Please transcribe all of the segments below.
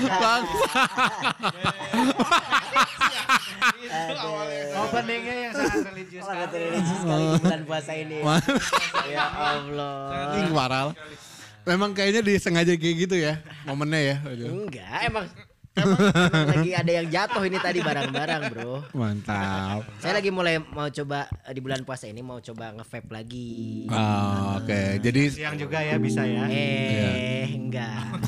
Bangsa. Openingnya yang sangat religius Sangat sekali. religius sekali di bulan puasa ini. ya Allah. Ih, parah. Memang kayaknya disengaja kayak gitu ya momennya ya. Enggak, emang emang lagi ada yang jatuh ini tadi barang-barang, Bro. Mantap. Saya lagi mulai mau coba eh, di bulan puasa ini mau coba nge-vape lagi. Ah, Oke, jadi Siang juga ya bisa ya. Eh, enggak.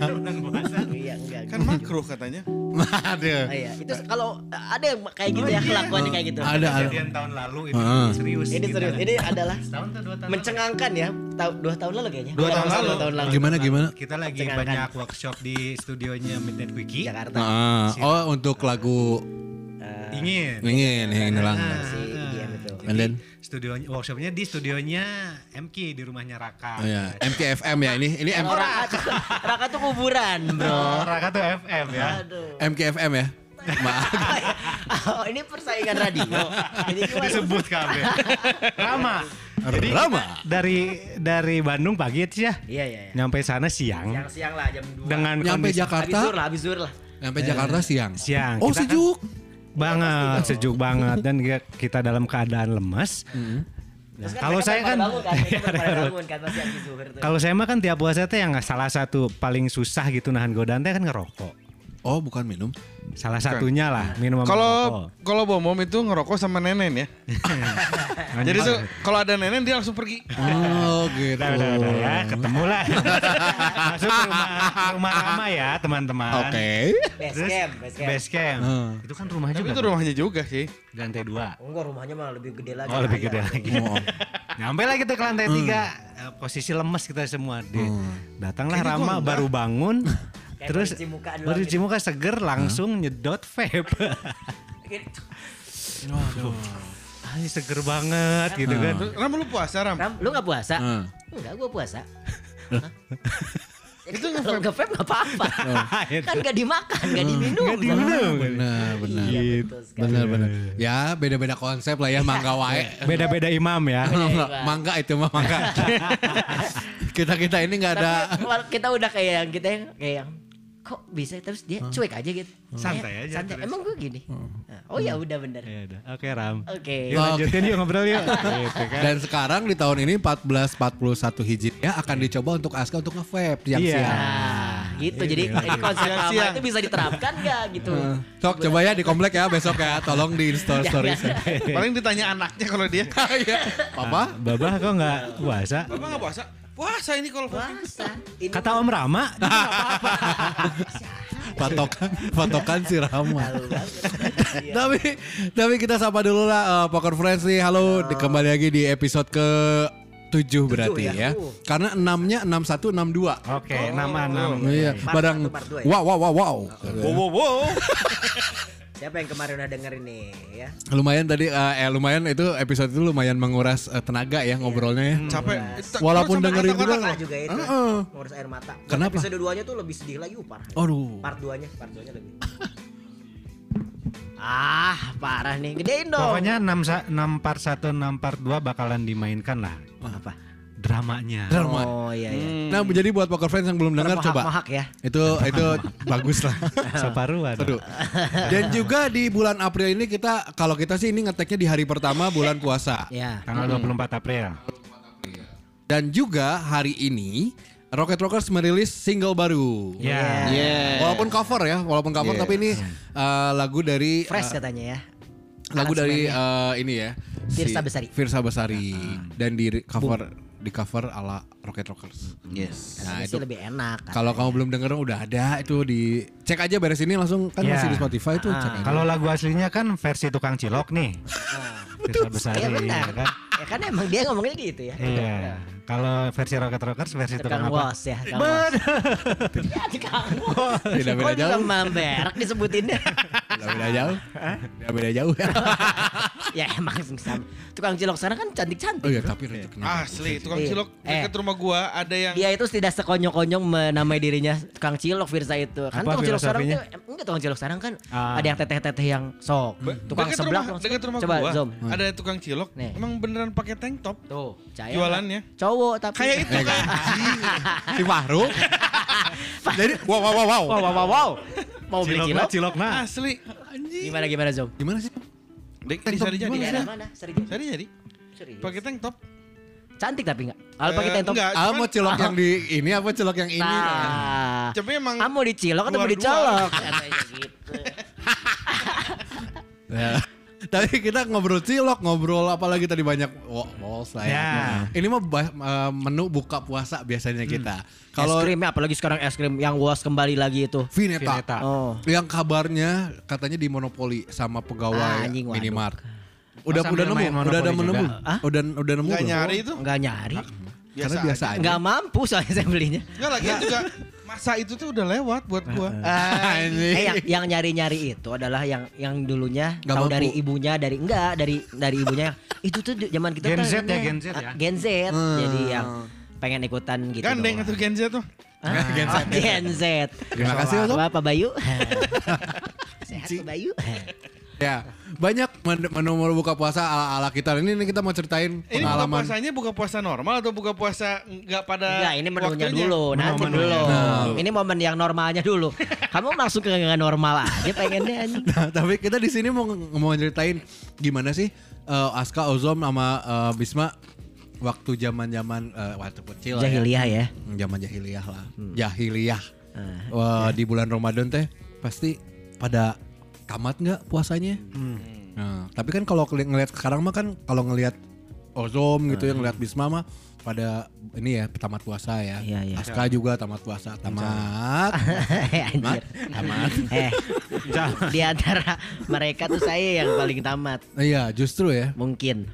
Bulan puasa. Iya, enggak. Kan makruh katanya. ada. Oh, iya. Itu kalau ada yang kayak gitu ya kelakuannya kayak gitu. Ada. Kejadian tahun lalu ini Heeh. serius. Ini kita. serius. Ini adalah Setahun atau dua tahun? mencengangkan ya. Tahu dua tahun lalu kayaknya. Dua tahun Dua lalu. tahun lalu. Gimana gimana? Kita lagi banyak workshop di studionya Midnight Wiki. Jakarta. Ah, oh untuk lagu Eh, Ingin. ingin ingin hilang. si IDM itu. And then Studionya workshopnya di studionya MK di rumahnya Raka. oh ya, MKFM ya ini ini M Oh, Raka, tuh- Raka tuh kuburan, bro. Oh, Raka tuh FM ya. Aduh. MKFM ya. Maaf. Oh, ini persaingan radio. Disebut kabel. Rama. Jadi Rama. dari dari Bandung pagi sih ya. Iya, iya, iya. Nyampe sana siang Siang-siang lah jam 2. dengan Nyampe kondisi Habis zuhur Jakarta, lah, habis zuhur lah. nyampe Jakarta siang. siang. Oh Kita kan sejuk. banget, sejuk banget dan kita- dalam keadaan lemas. Nah, Terus kalau saya kan bangun kan, kan kalau saya mah kan tiap puasa teh yang salah satu paling susah gitu nahan godaan teh kan ngerokok. Oh bukan minum. Salah satunya lah minum sama Kalau ngerokok. kalau bomom itu ngerokok sama nenen ya. Jadi tuh kalau ada nenen dia langsung pergi. Oh gitu. Udah, udah, udah ya, ketemu lah. Masuk ke rumah, rumah Rama ya teman-teman. Oke. Base camp, base camp. Base camp. Hmm. Itu kan rumah Tapi juga. itu rumahnya juga sih. Lantai dua. Enggak, rumahnya malah lebih gede lagi. Oh lebih gede lagi. Nyampe lagi tuh ke lantai tiga. Eh, Posisi lemes kita semua. Di, Datanglah Rama baru bangun. Kayak terus baru cuci muka doang baru gitu. cuci muka seger langsung nyedot vape. Gitu. Ah, ini seger banget gitu kan. Ram lu puasa Ram? Ram, lu gak puasa? Hmm. Enggak, gua puasa. Itu kalau nge-vape gak apa-apa. kan gak dimakan, gak diminum. Nggak diminum. Benar benar. Iya, sekali. Benar benar. Ya beda-beda konsep lah ya mangga wae. Beda-beda imam ya. Mangga itu mah mangga. kita kita ini nggak ada. Tapi kita udah kayak yang kita yang kayak yang kok bisa terus dia cuek aja gitu. Santai Kayak aja Santai. terus. Emang gue gini. Nah, oh ya udah bener. Ya udah. Oke Ram. Oke. Yuk lanjutin yuk ngobrol yuk. Gitu kan. Dan sekarang di tahun ini 1441 Hijriah akan dicoba untuk Aska untuk nge-vape Iya. siang-siang. Nah, gitu. Jadi ini konsep lama itu bisa diterapkan gak gitu? Sok coba ya di komplek ya besok ya. Tolong di install story. Paling ditanya anaknya kalau dia. Iya. Papa? Babah kok nggak puasa? Bapak nggak puasa? Puasa ini kalau Puasa. Ini Kata Om Rama, apa-apa. Patokan, patokan si Rama. Iya. tapi tapi kita sapa dulu lah eh, Poker Friends nih. Halo, di- kembali lagi di episode ke 7 berarti ya? ya. Uh. Karena 6-nya 61 62. Oke, nama enam. Iya, Part barang satu, dua ya? wow wow wow wow. Wow wow wow. Siapa yang kemarin udah denger ini ya? Lumayan tadi eh, eh, lumayan itu episode itu lumayan menguras eh, tenaga ya ngobrolnya ya. Capek. Walaupun dengerin juga Mata juga itu. Heeh. Ngurus air mata. Buat Kenapa? Episode 2-nya tuh lebih sedih lagi upar. Aduh. Part 2-nya, part 2-nya lebih. ah, parah nih. Gedein dong. Pokoknya 6 641 642 bakalan dimainkan lah apa? Dramanya. Drama. Oh iya iya. Nah, jadi buat Poker Friends yang belum dengar coba. Mohak ya. Itu itu bagus lah. Separuhan. Aduh. Dan juga di bulan April ini kita kalau kita sih ini ngeteknya di hari pertama bulan puasa. Ya. Tanggal 24 April. Dan juga hari ini Rocket Rockers merilis single baru. Ya. Yeah. Walaupun cover ya, walaupun cover Yeah. tapi ini uh, lagu dari Fresh uh, katanya ya. lagu dari uh, ini ya. Firsa Besari. Firsa Besari dan di cover di cover ala Rocket Rockers. Yes. Nah, itu sih lebih enak. kalau kamu belum denger udah ada itu di cek aja beres ini langsung kan Ya. masih di Spotify itu cek aja. Kalau lagu aslinya kan versi tukang cilok nih. Firsa Besari Iya benar. ya kan. Ya kan emang dia ngomongnya gitu ya. Iya. Kalau versi Rocket Rockers versi tukang, Tukang apa? was ya. Tukang. Ya. Tidak beda Kok juga jauh. memberak disebutinnya. Udah beda jauh. Udah beda jauh. ya emang sama. Tukang cilok sana kan cantik-cantik. oh iya tapi rezekinya. Asli, tukang Iya. cilok Eh. dekat rumah gua ada yang Dia itu tidak sekonyong-konyong menamai dirinya tukang cilok Firza itu. Kan Apa tukang cilok sekarang filosofinya? tuh enggak tukang cilok sekarang kan Ah. ada yang teteh-teteh yang sok. Tukang dekat sebelah rumah, dekat rumah Coba gua zoom. ada tukang cilok. Nih. Emang beneran pakai tank top. Tuh, caya. Jualannya. Cowok tapi Kayak itu kan. Si Fahru. Jadi wow wow wow wow. Wow wow wow. Mau beli Cilokna, cilok? cilokna. Asli. Gimana gimana Zom? Gimana sih? Di, Tank di top Sari jadi. gimana Daerah mana? Sari jadi. Serius. Pakai tank top. Cantik tapi enggak? Al pakai Eh, tank top. enggak. Ah mau cilok yang di ini apa cilok yang ini? Nah. Tapi emang Ah mau dicilok atau mau dicolok? Katanya gitu. Tapi kita ngobrol cilok, ngobrol apalagi tadi banyak wa- walls lah ya. Ya. Ini mah eh, menu buka puasa biasanya kita. Kalau Kalau es krim ya, apalagi sekarang es krim yang was kembali lagi itu. Vineta, Vineta. Oh. yang kabarnya katanya di monopoli sama Ah, pegawai anjing, waduh. minimart. Udah udah nemu, udah ada menemu. Hah? Udah udah nemu nggak belum? nyari itu. Enggak nyari. Karena biasa aja. Enggak mampu soalnya saya belinya. Enggak lagi juga masa itu tuh udah lewat buat gua. Ah, ini. Eh yang yang nyari-nyari itu adalah yang yang dulunya Nggak tahu mampu. dari ibunya dari enggak dari dari ibunya itu tuh zaman kita Gen kan Z ya, Gen Z ah, ya. Gen Z. Hmm. Jadi yang pengen ikutan gitu. Gandeng atau Gen Z tuh. Ah, Gen Z. oh, Gen Z. Terima kasih Ozom. Apa Pak Bayu? Sehat Pak Bayu? Ya, banyak men- menu-menu buka puasa ala-ala kita. Ini, ini kita mau ceritain Ini buka pengalaman. puasanya buka puasa normal atau buka puasa nggak pada Enggak, ini menunya waktunya? dulu, nanti Menu-menunya. dulu. Nah. Ini momen yang normalnya dulu. Kamu langsung ke yang normal aja pengennya. Nah, tapi kita di sini mau mau ceritain gimana sih eh, Aska Ozom sama eh, Bisma waktu zaman-zaman eh, waktu kecil ya. Jahiliyah ya. Zaman jahiliyah lah. Jahiliyah. Ah. Wah, di bulan Ramadan teh pasti pada tamat nggak puasanya? Hmm. Nah, tapi kan kalau ngelihat sekarang mah kan kalau ngelihat Ozom gitu Hmm. yang ngelihat Bisma mah pada ini ya tamat puasa ya. Iya, iya. Aska juga tamat puasa. Tamat. Anjir. tamat. Eh, di antara mereka tuh saya yang paling tamat. Iya, justru ya. Mungkin.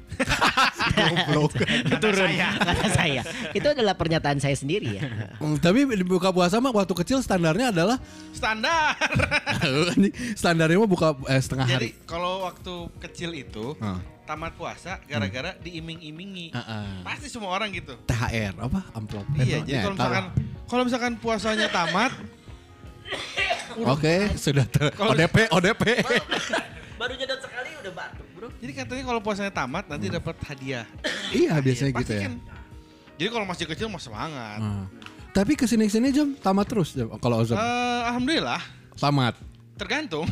Goblok. Turun. Kata saya. Itu adalah pernyataan saya sendiri ya. Mm, Tapi di buka puasa mah waktu kecil standarnya adalah Standar. standarnya mah buka eh, setengah Jadi hari. kalau waktu kecil itu Ah. Tamat puasa gara-gara diiming-imingi. Ah, ah. Pasti semua orang gitu. THR apa amplop. Iya, Eh, jadi kalau nyata. misalkan kalau misalkan puasanya tamat, Oke, sudah ter Kalau- ODP ODP. Baru nyedot sekali udah batuk, Bro. jadi katanya kalau puasanya tamat nanti dapat hadiah. iya, biasanya Pasti gitu ya. kan. Jadi kalau masih kecil mau semangat. Ah. Tapi ke sini sini jam tamat terus Jam, kalau Ozom. Eh, alhamdulillah Tamat. Tergantung.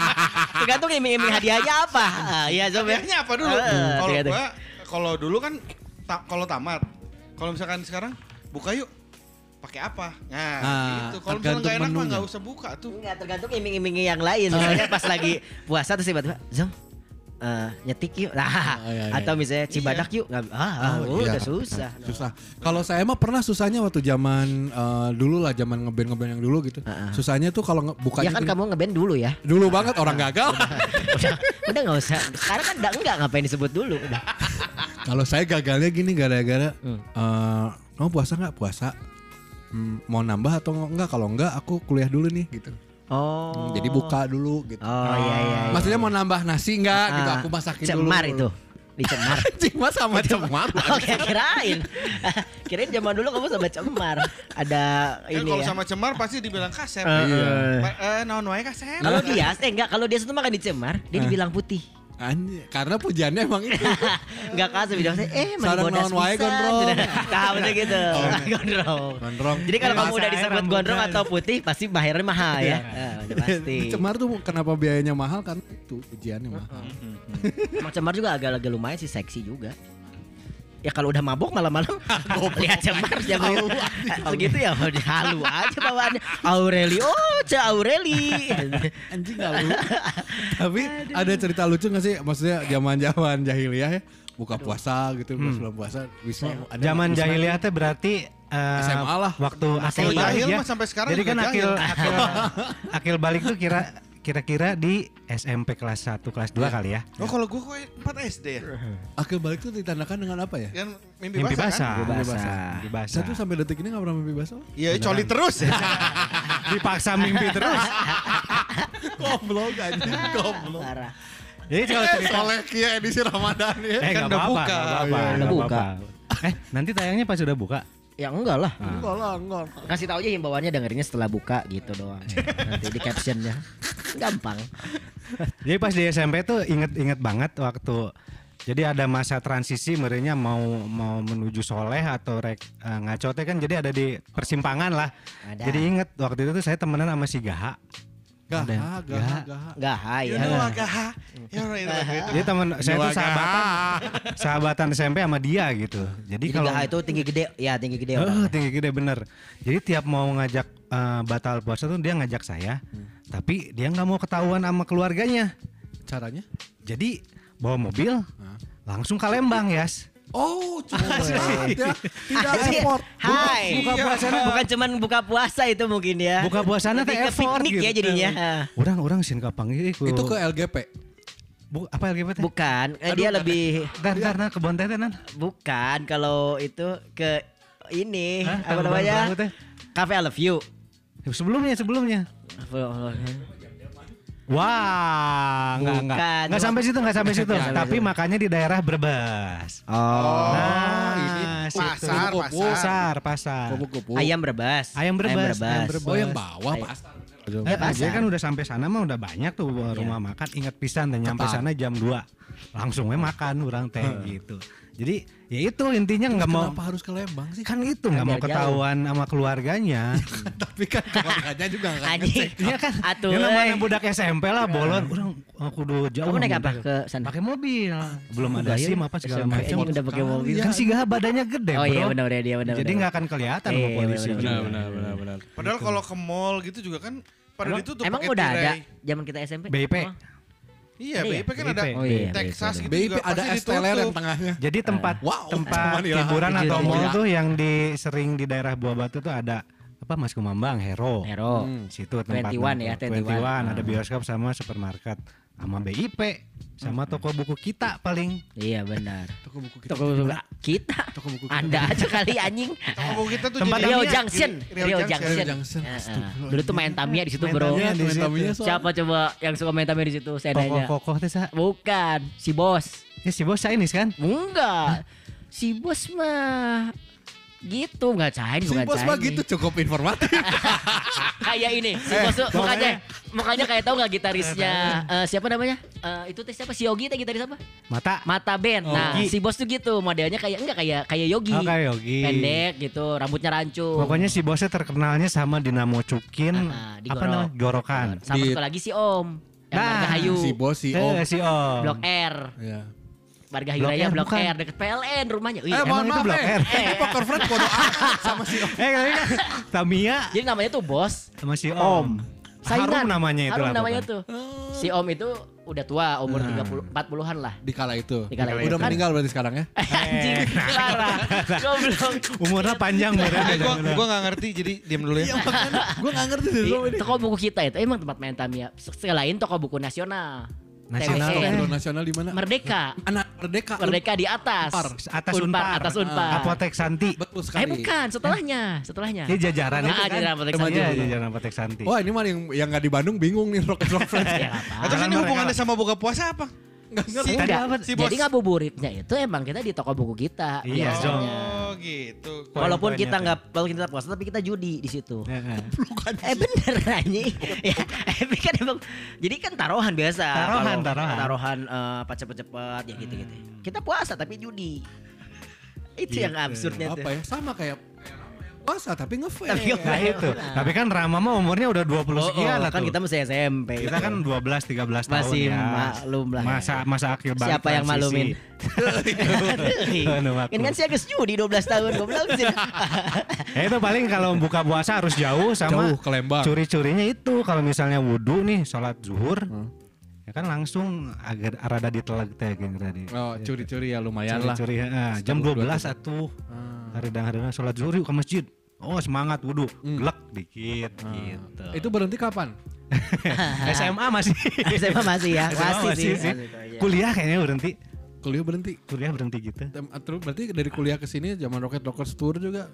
Tergantung iming-iming hadiahnya apa. Ah, Iya, Zob ya. Hadiahnya apa dulu? Eh, Kalau gua kalau dulu kan ta- kalau tamat. Kalau misalkan sekarang buka yuk. Pakai apa? Nah, Ah, gitu. Kalau misalnya nggak enak mah nggak usah buka tuh. Enggak tergantung iming-imingnya yang lain. Misalnya pas lagi puasa terus tiba-tiba, Zom, eh, nyetik yuk. Nah, Oh, iya, iya. atau misalnya cibadak yuk. Nggak, ah, Oh, udah iya. susah. Susah. Kalau saya mah pernah susahnya waktu zaman eh, dulu lah, zaman ngeband ngeband yang dulu gitu. Ah, ah. Susahnya tuh kalau nge- Ya kan gini. kamu ngeband dulu ya. dulu banget orang gagal. Udah, udah nggak usah. Sekarang kan udah enggak ngapain disebut dulu. Udah. Kalau saya gagalnya gini gara-gara Hmm. eh, kamu puasa nggak puasa? Hmm, mau nambah atau enggak? Kalau enggak aku kuliah dulu nih gitu. Oh. Hmm, Jadi buka dulu gitu. Oh iya iya. iya. Maksudnya mau nambah nasi enggak gitu? Ah, Aku masakin dulu. Cemar itu. Dicemar. Cuma sama cemar. Oke kirain Kirain zaman dulu kamu sama cemar Ada Eh, ini kalau ya sama cemar pasti dibilang kasep. Iya. Pa- Eh, naon wae kasep. Kalau dia Eh enggak Kalau dia itu makan dicemar Dia dibilang putih Anjir, karena pujiannya emang itu. Enggak kasih bilang Eh mani Sarang bodas wae, gondrong. Nah betul gitu. Gondrong. Gondrong. Jadi kalau kamu udah disebut gondrong atau putih Pasti bayarnya mahal ya. Ah, Udah pasti. Cemar tuh kenapa biayanya mahal? Kan itu pujiannya mahal. Cemar juga agak-agak lumayan sih Seksi juga Ya kalau udah mabok malam-malam lihat cemar jangan begitu ya halu aja bawaannya Aureli oh ce Aureli Anjing gak lu. Tapi ada cerita lucu gak sih? Maksudnya zaman-zaman jahiliyah ya buka puasa gitu, pas bulan puasa bisa ada Zaman Wisma? jahiliyah teh berarti eh, SMA lah. Waktu akil iya. balik ya. sampai sekarang Jadi kan akil, jahil. akil akil balik tuh kira kira-kira di SMP kelas 1 kelas 2 kali ya. Oh kalau gua kok 4 SD ya. Akil balik itu ditandakan dengan apa ya? Kan mimpi, Mimpi basah, basah. kan? Mimpi Mimpi basah. Mimpi basah. Saya tuh sampai detik ini gak pernah mimpi basah. Iya, coli terus. Dipaksa mimpi terus. Goblok anjing, goblok. Parah Jadi kalau Eh, cerita soleh kia edisi Ramadan ya. Eh Kan udah apa-apa, buka. Iya, iya. Udah buka. Eh nanti tayangnya pas sudah buka. Ya enggak lah Enggak lah, enggak. Kasih tahu aja himbauannya dengerinnya setelah buka gitu doang Nanti di captionnya Gampang Jadi pas di SMP tuh inget-inget banget waktu Jadi ada masa transisi merenya mau mau menuju soleh atau rek eh, ngaco teh kan jadi ada di persimpangan lah. Ada. Jadi inget waktu itu tuh saya temenan sama si Gaha. Gaha, gaha, Gaha. gaha. Ya itu gitu. Jadi teman saya tuh Dua sahabatan gaha. sahabatan SMP sama dia gitu. Jadi, Jadi kalau Gaha itu tinggi gede, ya tinggi gede. Eh, orang. tinggi gede bener. Jadi tiap mau ngajak eh, batal puasa tuh dia ngajak saya, tapi dia nggak mau ketahuan sama keluarganya. Caranya? Jadi bawa mobil langsung ke Lembang Yas. Oh, cuma ya. Tidak effort. Hai. buka puasana. Bukan cuman buka puasa itu mungkin ya. Buka puasana teh ke effort piknik gitu. ya jadinya. Orang-orang sin kapanggil ku. Itu ke LGP. Bu, apa LGBT? Bukan, eh, dia lebih Dan karena kebon teh nan. bukan kalau itu ke ini Hah? apa namanya? Cafe I Love You. Sebelumnya sebelumnya. Wah, enggak enggak. Bukan. Enggak sampai situ, enggak sampai situ. Tapi makanya di daerah Brebes. Oh. Nah, ini situ. pasar, pasar. Pasar, pasar. Kupu-kupu. Ayam berbas. Ayam berbas, ayam berbas. berbas. Oh, yang bawah Ay- pasar. Eh, Ya, pasar. dia kan udah sampai sana mah udah banyak tuh rumah makan. Ingat pisan dan nyampe sana jam 2. Langsung we makan orang teh gitu. Jadi ya itu intinya nggak mau Kenapa harus ke Lembang sih? kan itu nggak mau ketahuan sama keluarganya. Tapi kan keluarganya juga nggak ngecek. Iya kan? Atuh, Ya namanya eh. budak SMP lah bolon. Orang aku udah jauh. Kamu naik apa ke sana? Pakai mobil. Belum ada SIM ya. apa segala macam. ini udah pakai mobil. Kan si Gaha badannya gede, Oh Bro. iya benar benar dia benar. Jadi nggak akan kelihatan Iya, sama polisi. benar. Benar, benar, benar, benar. Padahal kalau ke mall gitu juga kan pada Emang, ditutup emang udah ada zaman kita SMP? BIP. Iya, Ada ya? BIP kan ada BIP. Oh iya, Texas BIP gitu BIP juga ada pasti es teler yang tengahnya. Jadi tempat Wow, tempat hiburan atau mall tuh yang di sering di daerah Buah Batu tuh ada apa Mas Kumambang, Hero. Hero. Situ tempat 21 ya, 21 ada 21. bioskop sama supermarket sama BIP sama toko buku kita paling. Iya benar. Toko buku kita. Toko buku kita. Toko buku kita. Anda aja kali anjing. Toko kita tuh Tempat Rio. Junction. Rio Junction. Junction. Rio Junction. Astagfirullah. Dulu tuh main Tamiya di situ, Bro. Main. Tamiya. Siapa coba yang suka main Tamiya di situ? Saya Toko nanya. kokoh teh sa. Bukan, si bos. Ya si bos Chinese kan? Enggak. Si bos mah gitu nggak Si Chinese bukan bos mah gitu cukup informatif. kayak ini si bos tuh mukanya mukanya kayak tahu nggak gitarisnya eh, siapa namanya Eh, itu teh siapa si Yogi teh gitaris apa Mata. Mata Band nah Yogi. si bos tuh gitu modelnya kayak enggak kayak kayak Yogi Oh, kayak Yogi. pendek gitu rambutnya rancung Pokoknya si bosnya terkenalnya sama Dinamo Cukin, di apa namanya? Gorokan. sama Di- satu lagi si Om yang Nah, Hayu si bos si Eh, Om. si Om. Blok R Ya. Marga Hayu Blok Blok. R deket PLN rumahnya Wih, Eh, emang itu Blok eh. R. Eh, poker friend bodo amat sama si Om. Eh, kali kan Tamia jadi namanya tuh bos sama si Om. Om. Saingan. Harum namanya itu Harum lah namanya pokoknya. tuh. Si Om itu udah tua, umur 30 40-an lah. Di kala itu. Di kala Udah itu. Kan- meninggal berarti sekarang ya. Anjing, parah. Goblok. Umurnya panjang Eh, berarti. gua gua nggak ngerti jadi diam dulu ya. Gue gak ngerti deh. Di toko buku kita itu emang tempat main Tamiya. Selain toko buku nasional. Nasional, eh. Toko nasional di mana? Merdeka. Anak Merdeka. Merdeka di atas. Unpar. Atas Unpar. Atas Unpar. Apotek Santi. Betul Eh sekali. bukan, setelahnya, setelahnya. Ini jajaran itu Ah, kan. jajaran Apotek Iya, Santi. jajaran Apotek Santi. Wah ini mah yang yang nggak di Bandung bingung nih Rocket Rock Friends. Ya, apa. Atau ini hubungannya sama buka puasa apa? Nggak ngerti. Tadi Enggak. Si bos. Jadi ngabuburitnya itu emang kita di toko buku kita. Iya, biasanya. Oh, gitu. Walaupun Poin-poinnya kita tuh. nggak, walaupun kita puasa tapi kita judi di situ. Heeh. Eh bener anjing. ya, tapi kan emang jadi kan taruhan biasa. Taruhan, taruhan. Taruhan eh, apa cepet-cepet ya gitu-gitu. Kita puasa tapi judi. Itu yang Gitu. absurdnya tuh. Apa ya? Sama kayak puasa tapi ngefail. Tapi. Nah itu. Tapi kan Rama mah umurnya udah 20 Oh, sekian oh, lah kan tuh. kita masih SMP. Kita kan 12 13 tahun Masih ya. maklum lah. Masa masa akhir banget Siapa yang maklumin? Ini kan saya geus judi 12 tahun goblok sih. Ya itu paling kalau buka puasa harus jauh sama Jauh ke Lembang. curi-curinya itu kalau misalnya wudhu nih sholat zuhur Hmm. Ya kan langsung agak rada ditelag teh gitu tadi. Oh curi-curi ya lumayan lah. Curi-curi ah, jam 12 atuh. Hari-hari sholat zuhur ke masjid. Oh semangat wudhu, Hmm. glek dikit gitu. Itu berhenti kapan? SMA masih. SMA masih ya, SMA masih, masih sih. Kuliah kayaknya berhenti. Kuliah berhenti. Kuliah berhenti gitu. Tem- Terus berarti dari kuliah ke sini zaman Rocket Rockers Tour juga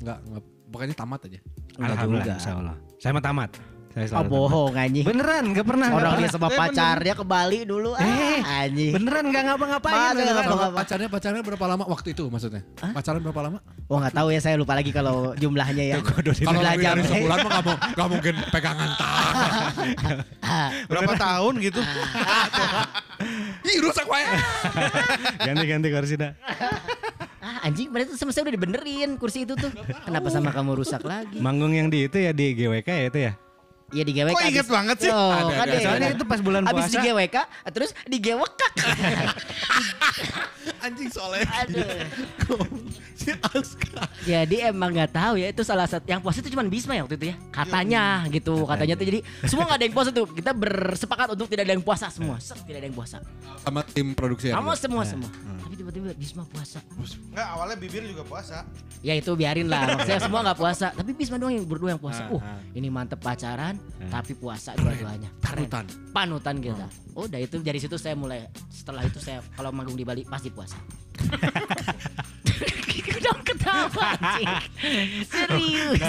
nggak nggak pokoknya tamat aja. Alhamdulillah insya Allah. Saya mah tamat. Saya Oh bohong anjing. Beneran gak pernah. Orang dia sama pacarnya ke Bali dulu ah, Eh, anjing. Beneran gak ngapa-ngapain. Beneran. Sama pacarnya pacarnya berapa lama waktu itu maksudnya? Pacaran berapa lama? Oh nggak tahu ya saya lupa lagi kalau jumlahnya ya. Kalau lebih jam. dari sebulan mah mau nggak mungkin pegangan tangan. Berapa tahun gitu? kursi rusak wae. Ganti-ganti kursi dah. Ah, anjing berarti tuh semestinya udah dibenerin kursi itu tuh. Kenapa sama kamu rusak lagi? Manggung yang di itu ya di GWK ya itu ya. Iya di GWK. Kok inget abis- banget sih? Oh, Ada, kan ada. Soalnya itu pas bulan Abis di puasa. GWK, terus di GWK. Anjing soalnya. Aduh. si Aska. Jadi emang nggak tahu ya itu salah satu yang puasa itu cuma Bisma ya waktu itu ya katanya gitu katanya tuh jadi semua nggak ada yang puasa tuh kita bersepakat untuk tidak ada yang puasa semua Set, tidak ada yang puasa Sama tim produksi ya. kamu semua semua tapi tiba-tiba Bisma puasa Enggak, awalnya bibir juga puasa. ya itu biarin lah maksudnya semua nggak puasa tapi Bisma doang yang berdua yang puasa Ah, uh ah. ini mantep pacaran tapi puasa dua-duanya. Keren. Panutan. panutan kita. Oh udah itu dari situ saya mulai setelah itu saya kalau manggung di Bali pasti puasa. Udah ketawa. Serius.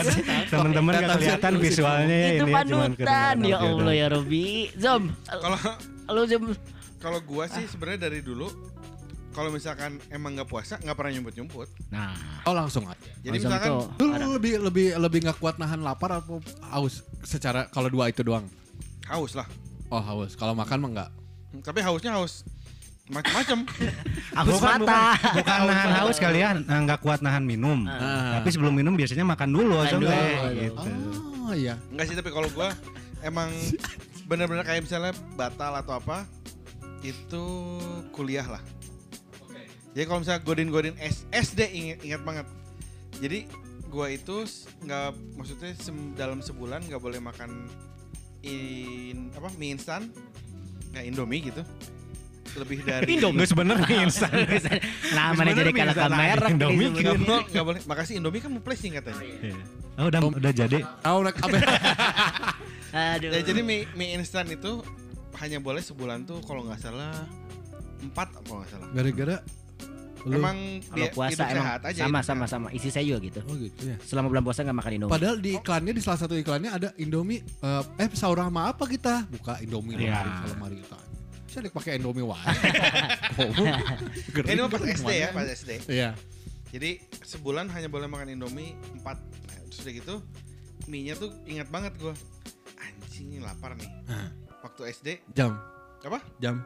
Teman-teman nggak Datang kelihatan visualnya ya itu ini ya, cuman panutan. ya Allah ya Robi. Zom. Kalau lu Zom. kalau gua sih sebenarnya dari dulu kalau misalkan emang nggak puasa nggak pernah nyumput-nyumput. nah Oh langsung aja. Jadi Zom misalkan tuh Lu ada. lebih lebih lebih nggak kuat nahan lapar atau haus secara kalau dua itu doang. haus lah. Oh haus. Kalau makan mah enggak. Tapi hausnya haus macam-macam. haus Bukan, mata Bukan nahan haus kali ya, nah, nggak kuat nahan minum. Ah. Tapi sebelum minum biasanya makan dulu Makan sampai dulu. gitu. Oh iya. Enggak sih tapi kalau gua emang bener-bener kayak misalnya batal atau apa itu kuliah lah. Jadi kalau misalnya godin-godin S- SD ingat ingat banget. Jadi gua itu nggak maksudnya sem- dalam sebulan nggak boleh makan in apa mie instan nggak indomie gitu lebih dari Nggak sebenarnya instan. namanya jadi Sebenarnya kalah bisa merek naik Indomie nggak boleh nggak boleh makasih indomie kan mau placing katanya Iya. Oh udah udah jadi. Tahu nak apa? aduh Ya, jadi mie, mie instan itu hanya boleh sebulan tuh kalau nggak salah empat kalau nggak salah. Gara-gara lu Emang kalau dia puasa hidup emang sehat aja. sama sama sehat. sama isi saya juga gitu Oh gitu ya. selama bulan puasa nggak makan Indomie Padahal di iklannya di salah satu iklannya ada Indomie eh, eh sahur sama apa kita? Buka Indomie lemari ke lemari kita. Saya pakai Indomie wae. Ini mah pas SD ya, pas SD. Iya. Jadi sebulan hanya boleh makan Indomie empat. Nah, terus udah gitu mie-nya tuh ingat banget gua. Anjing ini lapar nih. Waktu SD Jam. apa? Jam.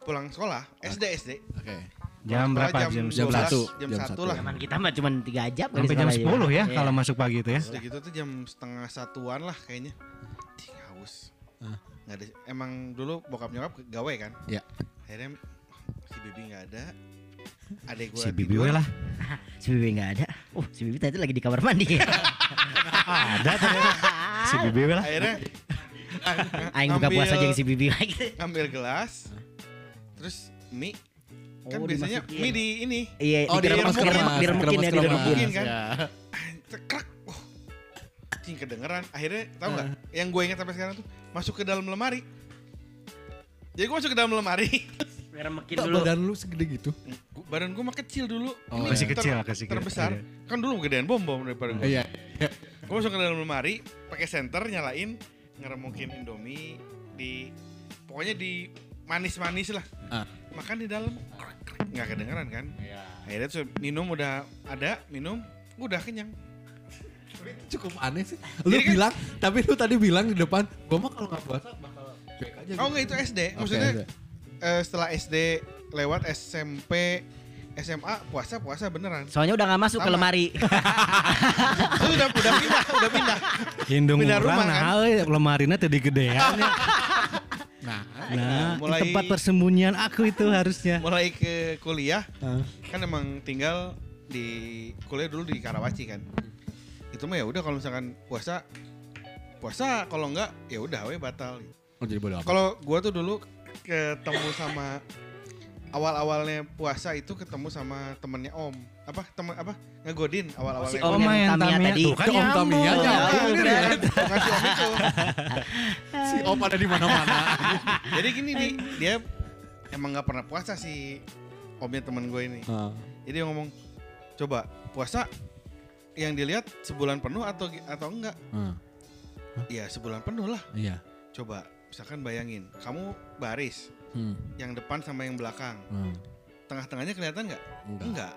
Pulang sekolah, SD SD. Oke. Jam berapa? Jam, jam 12, satu. Jam Jam satu lah. zaman kita mah cuma tiga jam Sampai jam sekolah 10 ya Iya. kalau masuk pagi itu ya. Udah gitu tuh jam setengah satuan lah kayaknya. Ding haus. Ah. Nggak ada. Emang dulu bokap nyokap gawe kan. Iya. Akhirnya si Bibi nggak ada. Adek gua Si Bibi we lah. si Bibi nggak ada oh si Bibi tadi lagi di kamar mandi Ada ternyata. Si Bibi we lah. Akhirnya Aing buka puasa jeung si Bibi lagi ngambil gelas. Terus mie kan Oh, biasanya dimasukin. mie di ini iya Oh, keremas, diremekin ya Diremekin kan? Ya. cekrek. Wah. Cing kedengeran. Akhirnya tahu nggak? Ah. Yang gue ingat sampai sekarang tuh masuk ke dalam lemari. Jadi gue masuk ke dalam lemari. diremekin Tak dulu badan lu segede gitu. Badan gue mah kecil dulu. Oh, Masih ter- kecil, masih kecil. Terbesar. Iya. Kan dulu gedean bom bom daripada gue. Iya. Gue masuk ke dalam lemari, pakai senter, nyalain, ngeremukin Indomie di pokoknya di manis-manis lah. Ah. Makan di dalam nggak kedengeran kan? Akhirnya tuh minum udah ada, minum, udah kenyang. Cukup aneh sih. Lu Jadi kan- bilang, tapi lu tadi bilang di depan, gua mah kalau nggak puasa bakal cuek aja. Oh gitu. enggak itu SD, maksudnya oke. eh, setelah SD lewat SMP, SMA puasa puasa beneran. soalnya udah nggak masuk ke Sama. lemari Itu udah udah pindah, udah pindah. Hindung Pindah rumah, kan? nah euy lemarina tadi gedean. Nah, Nah, Mulai- tempat persembunyian aku itu harusnya. Mulai ke kuliah, Ah. kan emang tinggal di kuliah dulu di Karawaci kan. Itu mah ya udah kalau misalkan puasa puasa kalau enggak ya udah we batal. oh jadi bodo apa? Kalau gua tuh dulu ketemu sama awal-awalnya puasa itu ketemu sama temennya Om. Apa temen apa? Ngegodin awal-awalnya. Si Om Oh, yang Tamiya Tamiya. tadi Tuh kan Om. Tamiya, Ya, nyambung. udah. Ngasih Om itu. si Om ada di mana-mana. Jadi gini nih, dia emang nggak pernah puasa si omnya temen gue ini. Ah. Jadi dia ngomong, coba puasa yang dilihat sebulan penuh atau atau enggak? Ah, Ya sebulan penuh lah. Iya. Coba, misalkan bayangin, kamu baris, Hmm. yang depan sama yang belakang, Hmm. tengah-tengahnya kelihatan nggak? Enggak. Enggak.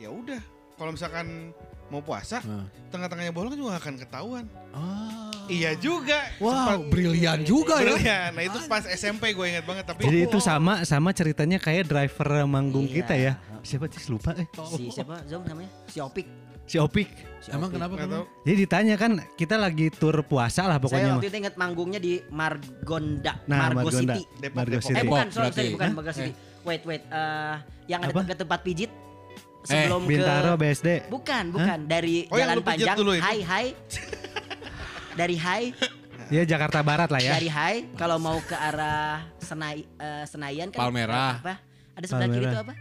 Ya udah, kalau misalkan mau puasa, Ah. tengah-tengahnya bolong juga akan ketahuan. Ah. Iya juga. Wow, brilian juga ya. Brilian. Nah itu pas SMP gue inget banget tapi Jadi itu sama sama ceritanya kayak driver manggung Iya. kita ya. Siapa sih lupa eh. Si siapa? Zom namanya? Si Opik. Si Opik. Si Emang kenapa kenapa? Jadi ditanya kan kita lagi tur puasa lah Saya pokoknya. waktu mah. itu ingat manggungnya di Margonda, Nah, Margo Margonda. City. Depok, Margo Depok. City. Eh bukan, sorry, sorry, bukan? Margo City. Wait, wait. eh yang ada Apa? tempat pijit sebelum Bintaro ke BSD. Bukan, bukan dari Oh, jalan panjang. Hai, hai. dari hai, Ya Jakarta Barat lah ya. dari hai kalau mau ke arah Senai, eh, Senayan kan Palmerah. apa? Ada sebelah kiri Palmerah. itu apa?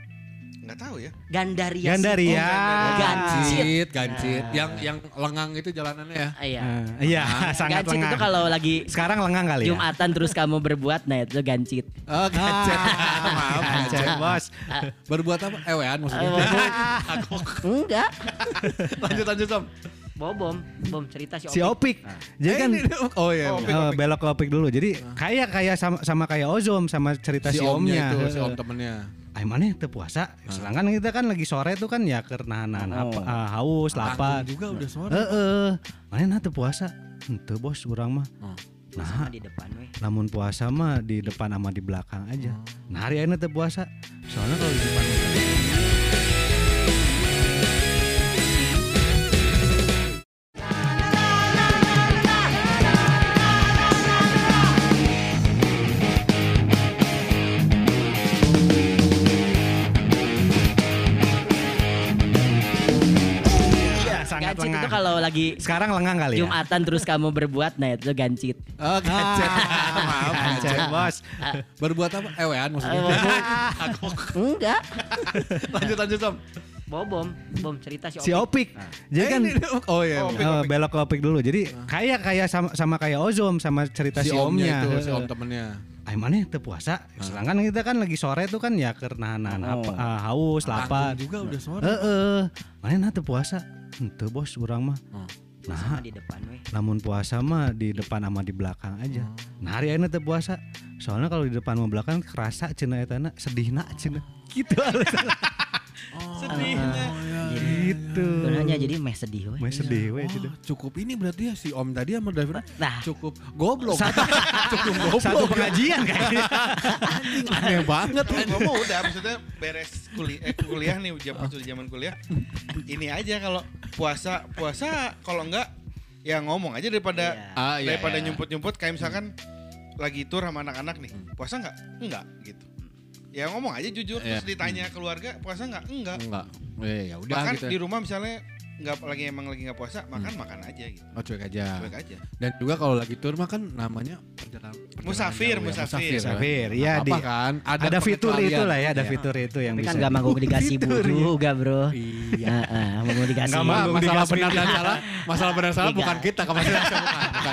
Nggak tahu ya. Gandaria. Gandaria. Oh, Gancit. Gancit, gancit. Nah. Yang yang lengang itu jalanannya ya. Ah, Iya. Ah, Iya, sangat Gancit lengang. itu kalau lagi Sekarang lengang kali ya. Jumatan terus kamu berbuat, nah itu gancit. Oh, gancit. Ah, Maaf, Gancit, gancit. bos. Berbuat apa? Ewean maksudnya. Enggak. lanjut lanjut Sam. Bawa bom, bom cerita si Si Opik. Opik. Jadi Eh, kan ini- oh iya. Oh. Opik, eh, Opik. belok ke Opik dulu. Jadi kayak kayak sama, sama kayak Ozom sama cerita Si si, omnya omnya. itu, si om temennya. Ay mana teu puasa. Sedangkan kita kan lagi sore tuh kan ya karena nahan Oh. apa ah, haus, lapar. Juga udah sore. Heeh. Mana nah teu puasa? Henteu bos urang mah. Oh. Sama di depan weh. Namun puasa mah di depan sama di belakang aja. Nah hari ini teu puasa. Soalnya kalau di depan itu kalau lagi Sekarang lengang kali ya. Jumatan terus kamu berbuat, nah itu gancit. Oh, gancit. Maaf, Gancit, gancit. bos. Berbuat apa? Ewean maksudnya. Enggak. lanjut lanjut Sam. Bawa bom, bom cerita si Si Opik. Opik. Jadi Eh, kan ini- oh iya. Oh. Opik, eh, Opik. belok ke Opik dulu. Jadi kayak kayak sama, sama kayak Ozom sama cerita Si si, omnya itu, si om temennya. Ay mana teu puasa. Sedangkan kita kan lagi sore tuh kan ya karena nahan Oh. apa ah, haus, lapar. Juga udah sore. Heeh. Mana nah teu puasa? Henteu bos urang mah. Oh. Sama Nah, di depan weh. namun puasa mah di depan sama di belakang aja. Nah hari ini teu puasa. Soalnya kalau di depan sama belakang kerasa cenah eta sedihna cenah. Gitu alasan. Sedihnya. gitu. Sebenarnya jadi meh sedih weh. Meh sedih we Oh, gitu. cukup ini berarti ya si om tadi sama driver Nah, cukup goblok. Satu, cukup goblok. satu pengajian kayaknya. Aneh banget. Gue mau udah maksudnya beres kuliah, eh, kuliah nih jam waktu zaman kuliah. Ini aja kalau puasa puasa kalau enggak ya ngomong aja daripada Iya. Ah, iya, daripada iya. nyumput-nyumput kayak misalkan lagi tur sama anak-anak nih. Puasa enggak? Enggak gitu. Ya ngomong aja jujur Iya. terus ditanya keluarga puasa enggak? Enggak. Enggak. Eh, ya udah Makan gitu. di rumah misalnya nggak lagi emang lagi nggak puasa makan makan aja gitu. Oh cuek aja. Cuek aja. Dan juga kalau lagi tur mah kan namanya perjalanan, perjalanan Musafir, jauh ya, musafir. Musafir, Nggak iya, di- kan. Ada, fitur pengecualian. itu lah ya, ada Iya. fitur itu yang tapi bisa. kan gak manggung di gasibu Fitur, iya. juga bro. Iya. Heeh, manggung di Nggak manggung masalah benar dan salah, masalah benar salah bukan kita, kamu bukan,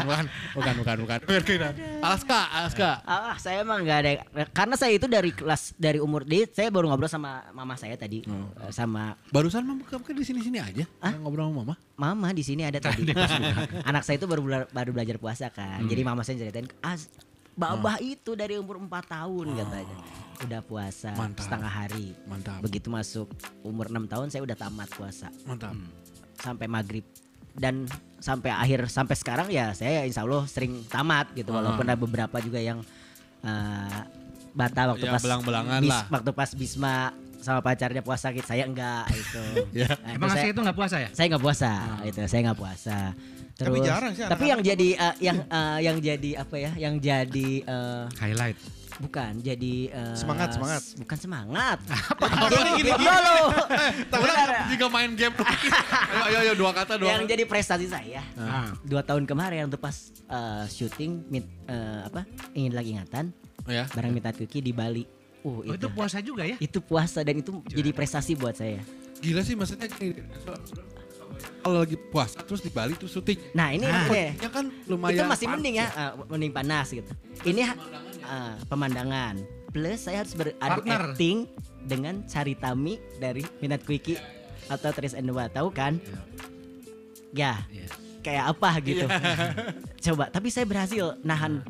bukan, bukan, bukan, bukan, bukan. Alaska, Alaska. Ah, saya emang nggak ada karena saya itu dari kelas dari umur di saya baru ngobrol sama mama saya tadi Oh. Sama Barusan mama kamu di sini-sini aja, ngobrol sama mama. mama di sini ada tadi. Anak saya itu baru bela- baru belajar puasa kan. Hmm. Jadi mama saya ceritain, "Ah, babah Oh. itu dari umur 4 tahun katanya. Udah puasa Mantap. setengah hari. Mantap, Begitu masuk umur 6 tahun saya udah tamat puasa mantap. sampai maghrib dan sampai akhir sampai sekarang ya saya insya Allah sering tamat gitu Ah. walaupun ada beberapa juga yang eh, batal waktu Ya, pas belang-belangan bis- lah. waktu pas Bisma sama pacarnya puasa gitu saya enggak itu Ya. Nah, Emang itu saya, itu nggak puasa ya? saya nggak puasa itu saya nggak puasa Tapi Terus, jarang sih tapi yang jadi eh, yang eh, yang jadi apa ya yang jadi eh, Highlight. bukan jadi eh, Semangat, semangat. bukan semangat Gini, gini, gini. Dulu. Jika main game. ayo, ayo, ayo, dua kata, dua yang kata. jadi prestasi saya Ah. dua tahun kemarin tuh pas eh, syuting mit, eh, apa ingin lagi ingatan Ya. bareng Mita Kuki di Bali. Uh, Oh, itu, itu puasa juga ya? itu puasa dan itu jadi prestasi buat saya. Gila sih maksudnya gini, kalau lagi puasa terus di Bali tuh syuting. Nah ini Nah, oke. Ya kan lumayan itu masih panas mending ya, ya. eh, mending panas gitu. Ini eh, pemandangan. Plus saya harus beradu Partner. acting dengan Caritami dari Minat Quickie atau Tris and Dua tahu kan? Ya, Iya. kayak apa gitu. Coba, tapi saya berhasil nahan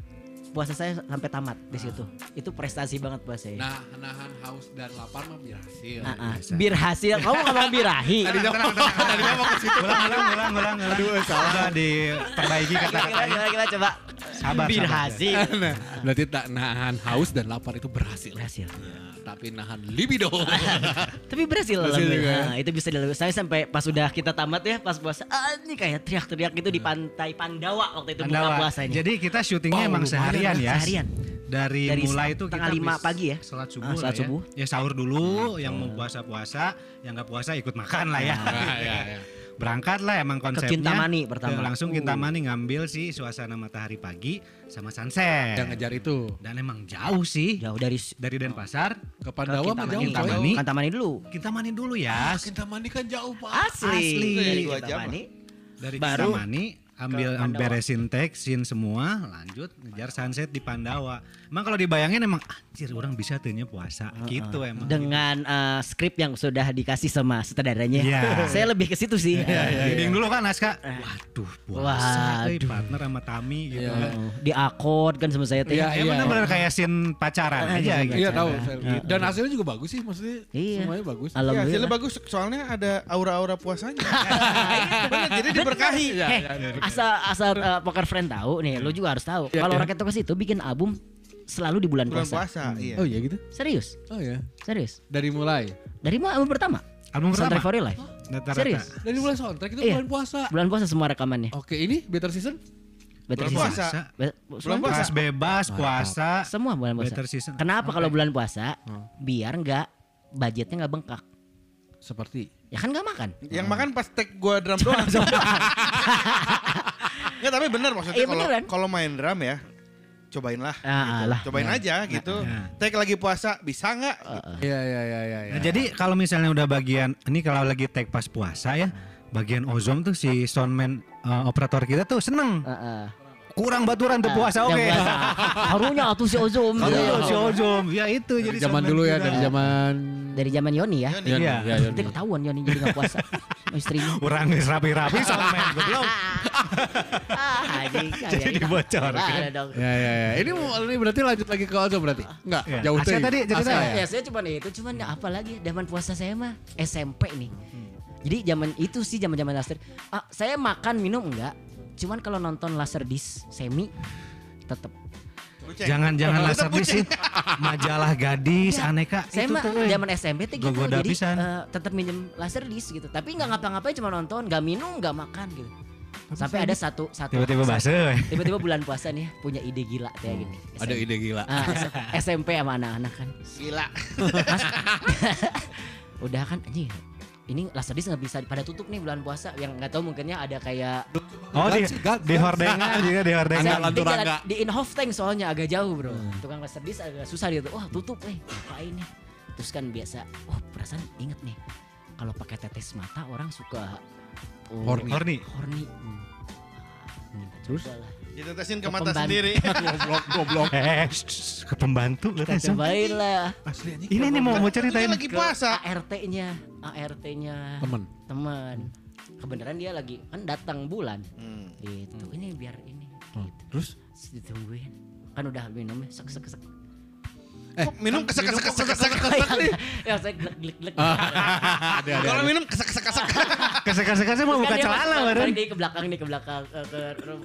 puasa saya sampai tamat di situ. Itu prestasi banget buat saya. Nah, nahan haus dan lapar mah berhasil. Ah, ah. Bir hasil. Kamu ngomong birahi. Tadinya tadinya mau ke situ. Ulang, ulang, ulang, ulang. Aduh, salah diperbaiki kata-katanya. gila, gila, coba. Sabar, Bir sabar, hasil. Nah, berarti tak nahan haus dan lapar itu berhasil. Berhasil. Nah, tapi nahan libido. Tapi berhasil, juga ya? Nah, itu bisa dilalui. Saya sampai pas udah kita tamat ya, pas puasa, ah ini kayak teriak-teriak itu di pantai Pandawa waktu itu buka Pandawa. puasanya. Jadi kita syutingnya Oh, emang seharian ya. Seharian. Dari, Dari mulai itu kita lima pagi ya? Salat subuh Ah, lah salat ya. subuh. Ya sahur dulu, yang mau puasa-puasa, yang nggak puasa ikut makan lah ya. Nah, ya, ya. Berangkat lah emang konsepnya. Kintamani pertama. Ke- Langsung Kintamani ngambil sih suasana matahari pagi sama sunset. Yang ngejar itu Dan emang jauh sih. Jauh dari Dari Denpasar, ke Pandawa mah jauh. Kintamani. Kintamani. Kintamani dulu. Kintamani dulu ya. Kintamani kan jauh, Pak. Asli. Asli. Dari Kintamani. Dari Baru Kintamani ambil beresin teks, scene semua, lanjut ngejar sunset di Pandawa. Emang kalau dibayangin emang anjir orang bisa tuhnya puasa gitu emang. Dengan eh, skrip yang sudah dikasih sama sutradaranya. Iya. Saya lebih ke situ sih. Reading dulu kan naskah. Waduh, puasa Waduh. partner sama Tami gitu. Iya. Oh, di akord kan sama saya teh. Iya, Ya benar-benar kayak scene pacaran Ah, aja iya, gitu. Iya tahu. saya- Dan hasilnya juga bagus sih maksudnya. Iya. Semuanya bagus. Ya, hasilnya Alhamdulillah. bagus soalnya ada aura-aura puasanya. Jadi diberkahi. Iya, iya, iya. Asal asal eh, poker friend tahu nih, lu juga harus tahu. Iya, Kalau iya. Rakyat Tokes itu bikin album selalu di bulan, Bulan puasa. puasa, iya. Oh iya gitu. Serius, Oh ya. serius. Dari mulai. Dari mana album pertama? Album Soundtrack pertama. for Your Life. Rata-rata. Serius. Dari mulai soundtrack itu Iya. bulan puasa. Bulan puasa semua rekamannya. Oke, ini Better Season? Better Bulan Season. puasa. Be- Bulan puasa. Bebas puasa. Semua bulan puasa. Better season. Kenapa kalau bulan puasa? Hmm. Biar nggak budgetnya nggak bengkak. Seperti. Ya kan nggak makan. Yang makan pas take gua drum doang. Enggak tapi bener maksudnya Iya, kalau kalau main drum ya cobain lah. Ah, gitu. lah. Cobain aja gitu. Take lagi puasa bisa nggak? Iya iya iya iya. Nah, jadi kalau misalnya udah bagian ini kalau lagi take pas puasa ya, bagian ozom tuh si soundman eh, operator kita tuh seneng. Heeh. Kurang baturan tuh puasa oke. Puasa. Harunya atuh si Ozom. Kalau Iya. si ozom ya itu dari jadi zaman dulu ya, kita. dari zaman Dari zaman Yoni ya. Yoni. Iya. ya, Yoni. Nanti ketahuan Yoni jadi nggak puasa. Sama istrinya. Orang rapi-rapi soundman goblok. ah, anjing. Jadi dibocor. Ya ya ya. Ini ini berarti lanjut lagi ke Ozo berarti? Enggak, Iya. jauh Asia teuing. tadi cerita ya? Ya saya cuma itu cuman ya apa lagi zaman puasa saya mah SMP nih. Jadi zaman itu sih zaman-zaman laser. Ah, saya makan minum enggak. Cuman kalau nonton laser disc semi tetap Kucing. Jangan-jangan Tetep laser di kucing. Majalah gadis aneka saya itu mah tuh. euy. zaman SMP tuh gitu Gogoda jadi pisan. eh, tetap minjem laser disc gitu. Tapi nggak ngapa-ngapain cuma nonton, nggak minum, nggak makan gitu. Sampai ada satu satu Tiba-tiba bahasa. euy. Tiba-tiba bulan puasa nih punya ide gila kayak gini. Ada SMP. ide gila. Ah, S- SMP sama anak-anak kan. Gila. Udah kan anjing. Ini laser disc nggak bisa pada tutup nih bulan puasa yang nggak tahu mungkinnya ada kayak Oh di di hordengan juga di hordengan. Di, jalan- di Inhofe Tank soalnya agak jauh bro Tukang laser disc agak susah gitu Wah tutup eh ngapain nih Terus kan biasa Oh perasaan inget nih Kalau pakai tetes mata orang suka oh, Horny. Horny. Horny Terus? Coba lah. Ditetesin ke Ke mata pembantu. sendiri. Goblok goblok. Eh, shh, ke pembantu Sam. Cobain lah Asli. Ini nih mau mau ceritain. Ini lagi puasa. ART-nya ART-nya Temen. teman Kebenaran dia lagi kan datang bulan. Hmm. gitu. Ini biar ini. Hmm. gitu. Terus? Ditungguin. Kan udah minumnya sek sek sek. Kok minum kesek kesek kesek kesek. Ya saya glek glek glek. Kalau minum kesek kesek kesek. Kesek-kesek mau buka Kan dia celana balik dia ke belakang nih ke belakang ke,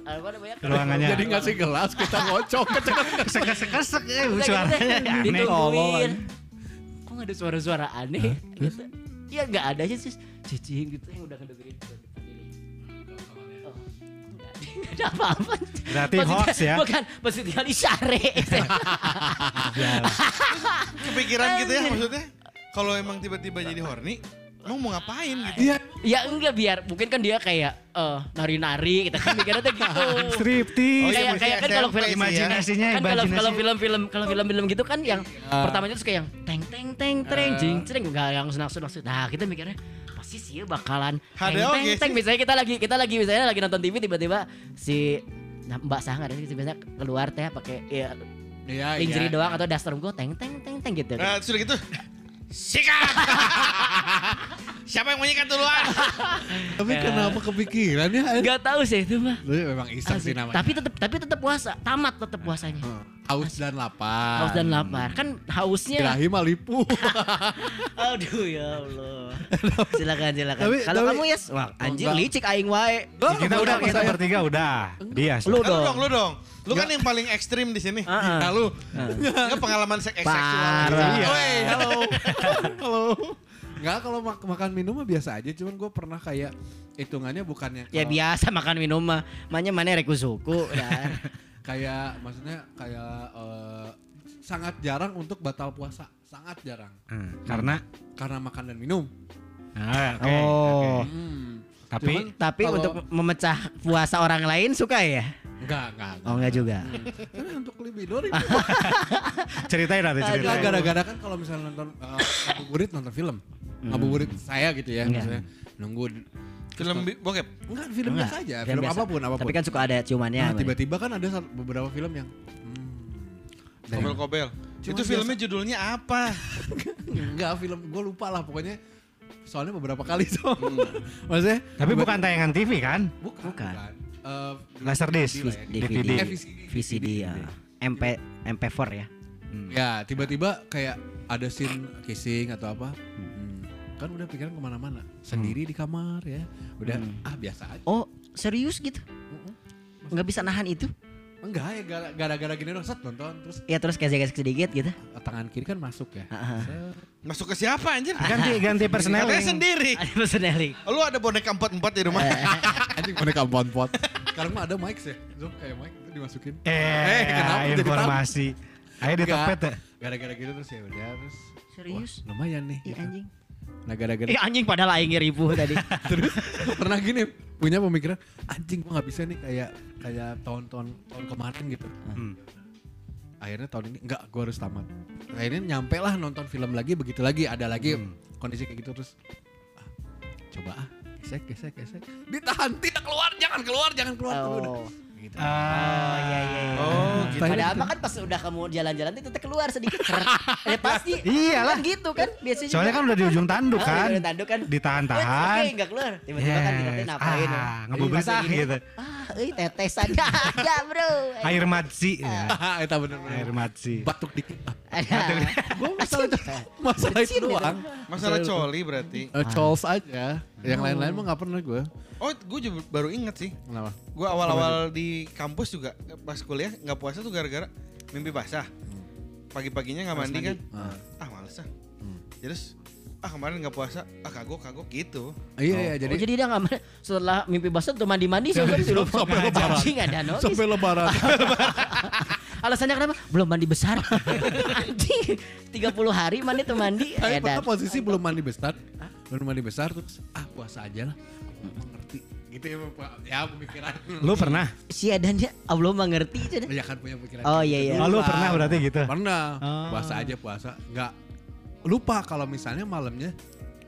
apa namanya? Ruangannya. Jadi ngasih gelas kita ngocok. Kesek-kesek eh Udah suaranya. Gitu deh, aneh. ditungguin kok ada suara-suara aneh? Gitu ya nggak ada aja sih cicing gitu yang udah ngedengerin nggak ada- apa-apa Berarti Maksudnya- hoax ya. bukan maksudnya kali syare Kepikiran gitu ya maksudnya. Kalau emang tiba-tiba jadi horny, mau mau ngapain gitu? Iya. Ya enggak biar mungkin kan dia kayak eh, nari-nari kita kan mikirnya tuh gitu Striptease. Oh, iya, kayak kayak kan kalau film ya. Imajinasinya, kan kalau kalau film-film kalau film-film gitu kan yang pertamanya tuh kayak yang teng teng teng treng jing treng enggak yang senang-senang nah kita mikirnya pasti sih bakalan teng teng oke teng misalnya kita lagi kita lagi misalnya lagi nonton TV tiba-tiba si nah, Mbak Sangga ada sih biasanya keluar teh pakai ya Iya lingerie iya. doang atau daster gue teng teng teng teng gitu Nah, sudah gitu. Sikat. Siapa yang mau nyikat duluan? Tapi kenapa kepikiran ya? Gak tahu sih itu mah. Lu memang iseng sih namanya. Tapi tetap tapi tetap puasa, tamat tetap puasanya. Heeh. haus dan lapar. Haus dan lapar. Kan hausnya Kirahi mah lipu. Aduh ya Allah. silakan silakan. Tapi- Kalau tapi- kamu yes, wah anjir Enggak. licik aing wae. Kita udah kita bertiga udah. Dia. Lu Lu dong, dong. lu dong. Lu kan yang paling ekstrim di sini. Nah, lu. Enggak pengalaman sek seksual. Parah. Iya. Woi, halo. halo. Enggak kalau mak- makan minum mah biasa aja, cuman gue pernah kayak hitungannya bukannya Ya kalau- biasa makan minum mah. Manya mana reku suku dan kayak maksudnya kayak eh, sangat jarang untuk batal puasa, sangat jarang. Hmm, Karena Karena makan dan minum. Ah, oke. Oh. oke. Hmm. Tapi Cuman Tapi kalau- untuk memecah puasa orang lain suka ya? enggak, enggak. Oh enggak juga. Tapi untuk libido itu ceritain nanti Enggak, ceritain. gara-gara kan kalau misalnya nonton uh, ngabuburit nonton film. Ngabuburit saya gitu ya, Enggak. misalnya nunggu Film bi- bokep. enggak film Enggak, biasa aja, film film, biasa. apa pun apa pun. Tapi kan suka ada ciumannya. Nah, tiba-tiba kan ada sat- beberapa film yang hmm, Kobel-kobel. Cuma Itu filmnya judulnya apa? enggak film gue lupa lah pokoknya soalnya beberapa kali so maksudnya Tapi bukan tayangan TV kan? bukan, Bukan. Eh, Laserdisc. lah ya, DVD, Eh, VCD. VCD ya. MP MP4 ya. ya tiba-tiba kayak ada scene kissing atau apa Hmm, kan udah pikiran ke mana-mana sendiri di kamar ya udah Hmm. ah biasa aja Oh, serius gitu? Nggak bisa nahan itu? enggak ya gara- gara-gara gini dong set nonton terus Ya terus gesek-gesek sedikit gitu. eh, tangan kiri kan masuk ya Heeh. Set. Masuk ke siapa anjir? Ganti ganti Katanya personeling. sendiri. Ada personeling. Lu ada boneka empat-empat di rumah. anjing boneka pot sekarang mah ada mic sih Zoom kayak mic itu dimasukin Eh, kenapa jadi tahu? informasi. Ayo di topet ya. gara-gara gitu terus ya udah terus Serius? wah, lumayan nih Ih gitu. anjing. Nah gara-gara Ih anjing padahal aing ribu tadi. terus pernah gini punya pemikiran anjing gua nggak bisa nih kayak kayak tahun-tahun tahun kemarin gitu Hmm. akhirnya tahun ini enggak gua harus tamat akhirnya nyampe lah nonton film lagi begitu lagi ada lagi Hmm. kondisi kayak gitu terus ah, coba ah gesek gesek gesek ditahan tidak keluar jangan keluar jangan keluar Oh. udah gitu Oh Ah, iya iya. iya. Oh, gitu. Padahal mah kan pas udah kamu jalan-jalan itu tetap keluar sedikit. eh pasti. Iyalah. Kan gitu kan biasanya. Soalnya juga. kan udah di ujung tanduk kan. udah tanduk kan. Ditahan-tahan. Oke, enggak keluar. Tiba-tiba kan kita ngapain. ya. Ah, lagi, gitu. Ah, euy tetesan ada, Bro. Air matsi. ya. itu bener-bener Air matsi. batuk dikit ah. Gua masalah itu masalah itu Kecil, doang Masalah coli berarti. Eh, Charles aja yang lain-lain mah nggak pernah gue Oh, gue juga baru inget sih. kenapa Gue awal-awal di kampus juga eh, pas kuliah nggak puasa tuh gara-gara mimpi basah. Pagi-paginya nggak mandi, kan? Ah. Ah males ah. Hmm. Terus ah kemarin nggak puasa, ah kagok kagok gitu. iya iya Jadi, jadi oh, jadi dia nggak setelah mimpi basah tuh mandi-mandi sudah sudah Sampai lebaran. Anjing ada notis. sampai lebaran Alasannya kenapa? Belum mandi besar. Anjing. 30 hari mandi tuh mandi. Tapi Ya, pernah dan- posisi belum mandi besar, belum mandi besar terus ah puasa aja lah. Mengerti. Gitu ya, Pak. ya pemikiran. Lu pernah? Si Adannya Allah mengerti itu. Ya kan punya pikiran. Oh, gitu iya, iya. dulu Oh, lu pernah berarti gitu? Pernah. Oh. Puasa aja puasa. Enggak lupa kalau misalnya malamnya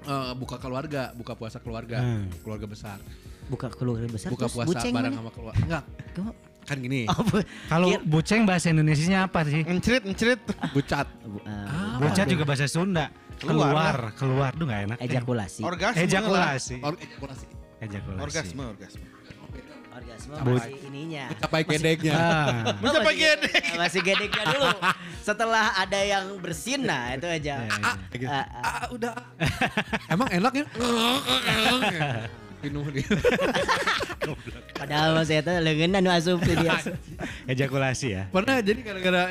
eh, buka keluarga, buka puasa keluarga, Hmm. keluarga besar. Buka keluarga besar Buka terus puasa buceng bareng mana? sama keluarga. Enggak, kan gini. Oh, bu- Kalau buceng bahasa Indonesianya apa sih? Encrit encrit. Bucat. bu- Ah, ah, Bocah juga bahasa Sunda. Keluar Keluar, keluar. Duh gak enak. ejakulasi. Orgasme. Ejakulasi. Or- ejakulasi. Ejakulasi. Orgasme, orgasme. Orgasme Bu- masih ininya. Capai gedeknya. Ah. Mencapai Masih- gedek. Masih gedeknya dulu. Setelah ada yang bersin nah itu aja. Ya, ya. Kayak gitu. Ah, ah. Ah, udah. Emang enak ya? Pinuh dia. Padahal mas eta leungeunna nu asup dia. Ejakulasi ya. Pernah jadi gara-gara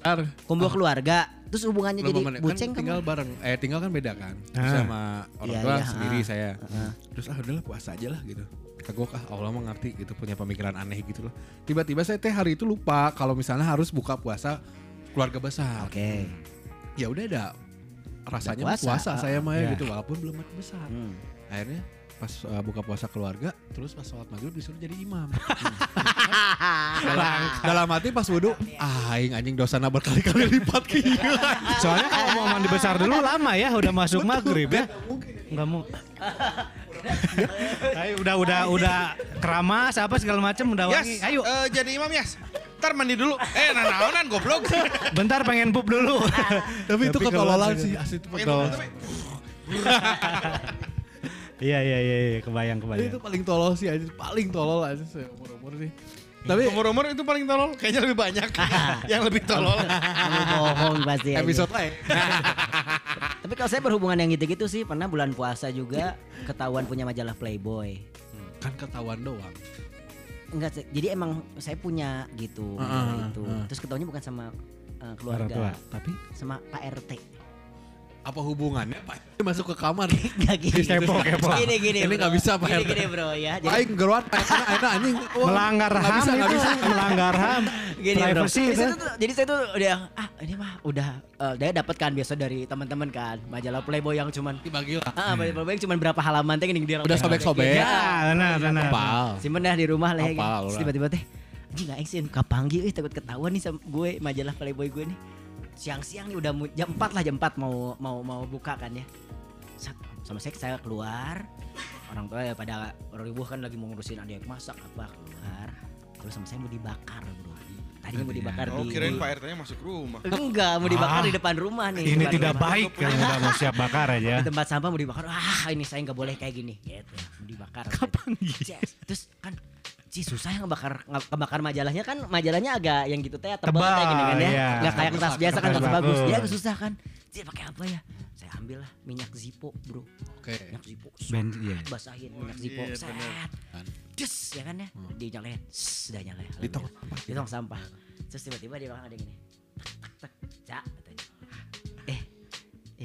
besar. Kumpul keluarga. Terus hubungannya Lupa jadi mandi. buceng kan kan? tinggal bareng. Eh tinggal kan beda kan. Ah. sama orang Iya, tua iya, sendiri ah. saya. Ah. Terus ah udahlah puasa aja lah gitu. Kagok ah Allah mah ngerti gitu punya pemikiran aneh gitu loh. Tiba-tiba saya teh hari itu lupa kalau misalnya harus buka puasa keluarga besar. Oke. Ya udah ada rasanya Udah puasa. puasa, saya mah ya Ya. gitu walaupun belum mati besar. Hmm. Akhirnya pas uh, buka puasa keluarga terus pas sholat maghrib disuruh jadi imam. dalam, dalam hati pas wudhu, ah aing anjing dosana berkali-kali lipat gila. Soalnya kalau mau mandi besar dulu lama ya, udah masuk maghrib ya. Enggak mau. Ayo udah udah udah keramas apa segala macam udah wangi. Yas, Ayo. eh, jadi imam Yas. Ntar mandi dulu. Eh, nah naonan goblok. Bentar pengen pup dulu. Tapi itu ketololan sih, asli itu ketololan. Iya iya iya iya, kebayang Jadi kebayang. itu paling tolol sih aja, paling tolol aja umur-umur nih. Tapi Umur-umur itu paling tolol, kayaknya lebih banyak yang lebih tolol. Kamu bohong pasti. episode lain. Tapi kalau saya berhubungan yang gitu-gitu sih pernah bulan puasa juga ketahuan punya majalah Playboy. kan ketahuan doang. Enggak, sih, jadi emang saya punya gitu Heeh, majalah itu. heeh. Terus ketahuannya bukan sama uh, Orang tua. keluarga, Tapi sama Pak RT. Apa hubungannya Pak? Masuk ke kamar. Enggak gini. Kepo, kepo. Gini gini. Ini bro. nggak bisa, Pak Gini gini bro ya. Jadi Aing geruat Pak enak anjing. Wah, melanggar HAM bisa, itu, bisa. melanggar HAM. gini bro. Privacy Jadi itu. saya, tuh, jadi saya tuh udah ah ini mah udah uh, dia dapat kan biasa dari teman-teman kan majalah Playboy yang cuman Dibagi lah. ah majalah Playboy yang cuman berapa halaman teh gini dia Udah sobek-sobek. Ya, benar benar. Apal. simpen dah di rumah lah ya. Tiba-tiba teh anjing gak sih kapanggil takut ketahuan nih sama gue majalah Playboy gue nih. Siang-siang nih udah jam 4 lah jam 4 mau mau mau buka kan ya. Sat, sama saya saya keluar. Orang tua ya pada orang ibu kan lagi mau ngurusin adik masak apa keluar. Terus sama saya mau dibakar, Bro. Tadinya mau dibakar Oh di kirain Pak RT-nya masuk rumah. Enggak, mau dibakar Ah, di depan rumah nih. Ini tidak rumah. baik kan udah mau siap bakar aja. Di tempat sampah mau dibakar. Ah, ini saya nggak boleh kayak gini. Gitu. Mau dibakar. Kapan Yes. Terus kan Ci susah yang ngebakar ngebakar majalahnya kan majalahnya agak yang gitu teh tebal Tebal, kayak gini kan ya. iya. Nggak kayak kertas biasa kan Kertas bagus. Ya agak susah kan. Ci pakai apa ya? Saya ambil lah minyak Zippo, Bro. Oke. Minyak Zippo. Ben, iya. Basahin minyak Zippo. iya, Set. Kan. Des ya kan ya. Dinyalain. Sudah nyala. Di tong sampah. Di tong sampah. Terus tiba-tiba di belakang ada yang gini. Tak, tak, Cak katanya. Eh,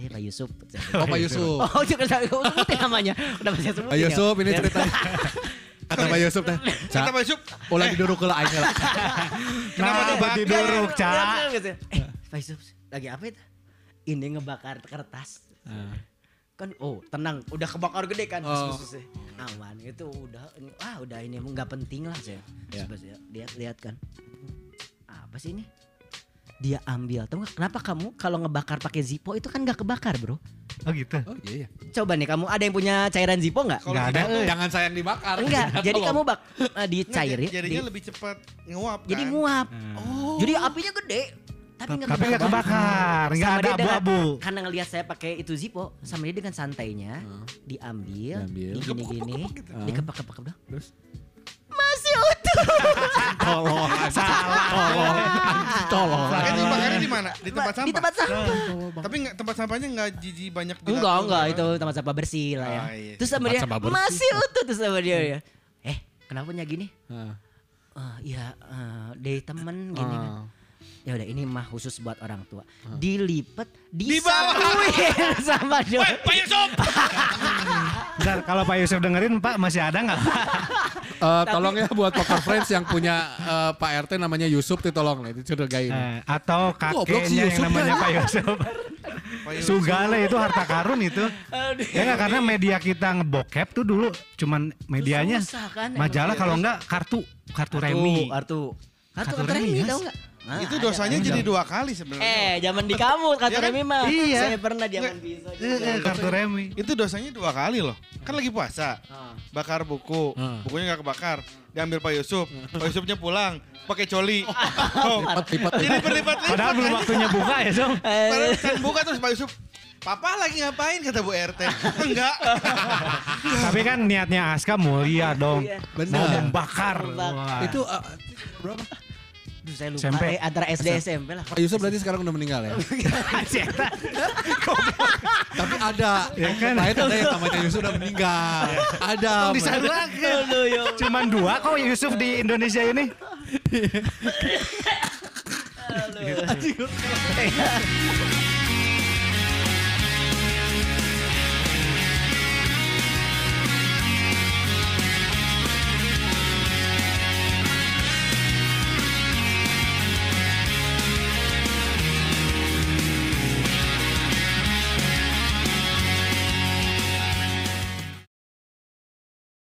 eh Pak Yusuf. Oh Pak Yusuf. Oh, juga saya sebutin namanya. Udah saya sebutin. Pak ya. Yusuf ini ceritanya. Kata Pak Yusuf teh. Kata Pak Yusuf, ulah diduruk ke aing lah. Kenapa diduruk, Cak? Eh, Pak Yusuf, lagi apa itu? Ini ngebakar kertas. Ah. Kan oh tenang udah kebakar gede kan Oh. Aman itu udah ah udah ini emang nggak penting lah saya Ya. Saya lihat lihat kan apa sih ini dia ambil tahu kenapa kamu kalau ngebakar pakai Zippo itu kan nggak kebakar bro Oh gitu. Oh iya iya. coba nih kamu ada yang punya cairan Zippo nggak kalau Nggak kita ada, tuh Jangan sayang dibakar. enggak jadi kamu bak eh, nggak, dicairin jadinya di- lebih cepat nguap kan. jadi nguap Oh. jadi apinya gede tapi nggak Tapi nggak kebakar, nggak ada abu-abu. karena ngelihat saya pakai itu Zippo sama dia dengan santainya Hmm. diambil, Diambil. digini-gini, Ah. dikepak-kepak udah. Terus. Tolong. Salah. Tolong. Tolong. Makanya dibakarnya di mana? Di tempat Di sampah. tempat sampah. Tapi nggak tempat sampahnya nggak jijik banyak di Enggak, enggak, kan? itu tempat sampah bersih lah ya. Ah, iya. Terus sama dia masih utuh terus sama dia ya. Eh, kenapa nya gini? Ah. Ah, ya eh, dari temen gini kan. Ah. Ya udah ini mah khusus buat orang tua. Dilipet, Dibawa. disapuin sama dia. Pak Yusuf. Bentar, kalau Pak Yusuf dengerin Pak masih ada nggak? Eh, tolong ya buat poker friends yang punya eh, Pak RT namanya Yusuf tuh tolong nih dicurigain. Eh, atau kakeknya yang Yusuf namanya. Pak Yusuf. Sugale itu harta karun itu. Ya nggak karena media kita ngebokep tuh dulu cuman medianya kan, majalah kalau enggak kartu kartu Kartu, remi. Kartu. Kartu, Kartu kartu remi, tahu enggak? Nah, Itu ada. dosanya jadi dua kali sebenarnya. Eh, zaman di kamu kartu Iya kan? remi mah. Iya. Saya pernah zaman bisa Eh, eh, juga. kartu remi. Itu dosanya dua kali loh. Kan lagi puasa. Ah. Bakar buku, Ah. bukunya nggak kebakar. Diambil Pak Yusuf, Pak Yusufnya pulang pakai coli. Oh, jadi berlipat-lipat. Padahal belum kan? waktunya buka ya, Song. Padahal kan buka terus Pak Yusuf. Papa lagi ngapain kata Bu RT? Enggak. Tapi kan niatnya Aska mulia dong. Iya. Mau Benar. membakar. Membakar. Itu eh, berapa? Duh, saya lupa SMP. eh, antara SD SMP lah. Pak Yusuf berarti sekarang udah meninggal ya. Tapi ada. Ya kan? Lain ada yang namanya Yusuf udah meninggal. Ada. Ya. Cuman dua kok Yusuf di Indonesia ini. Aduh.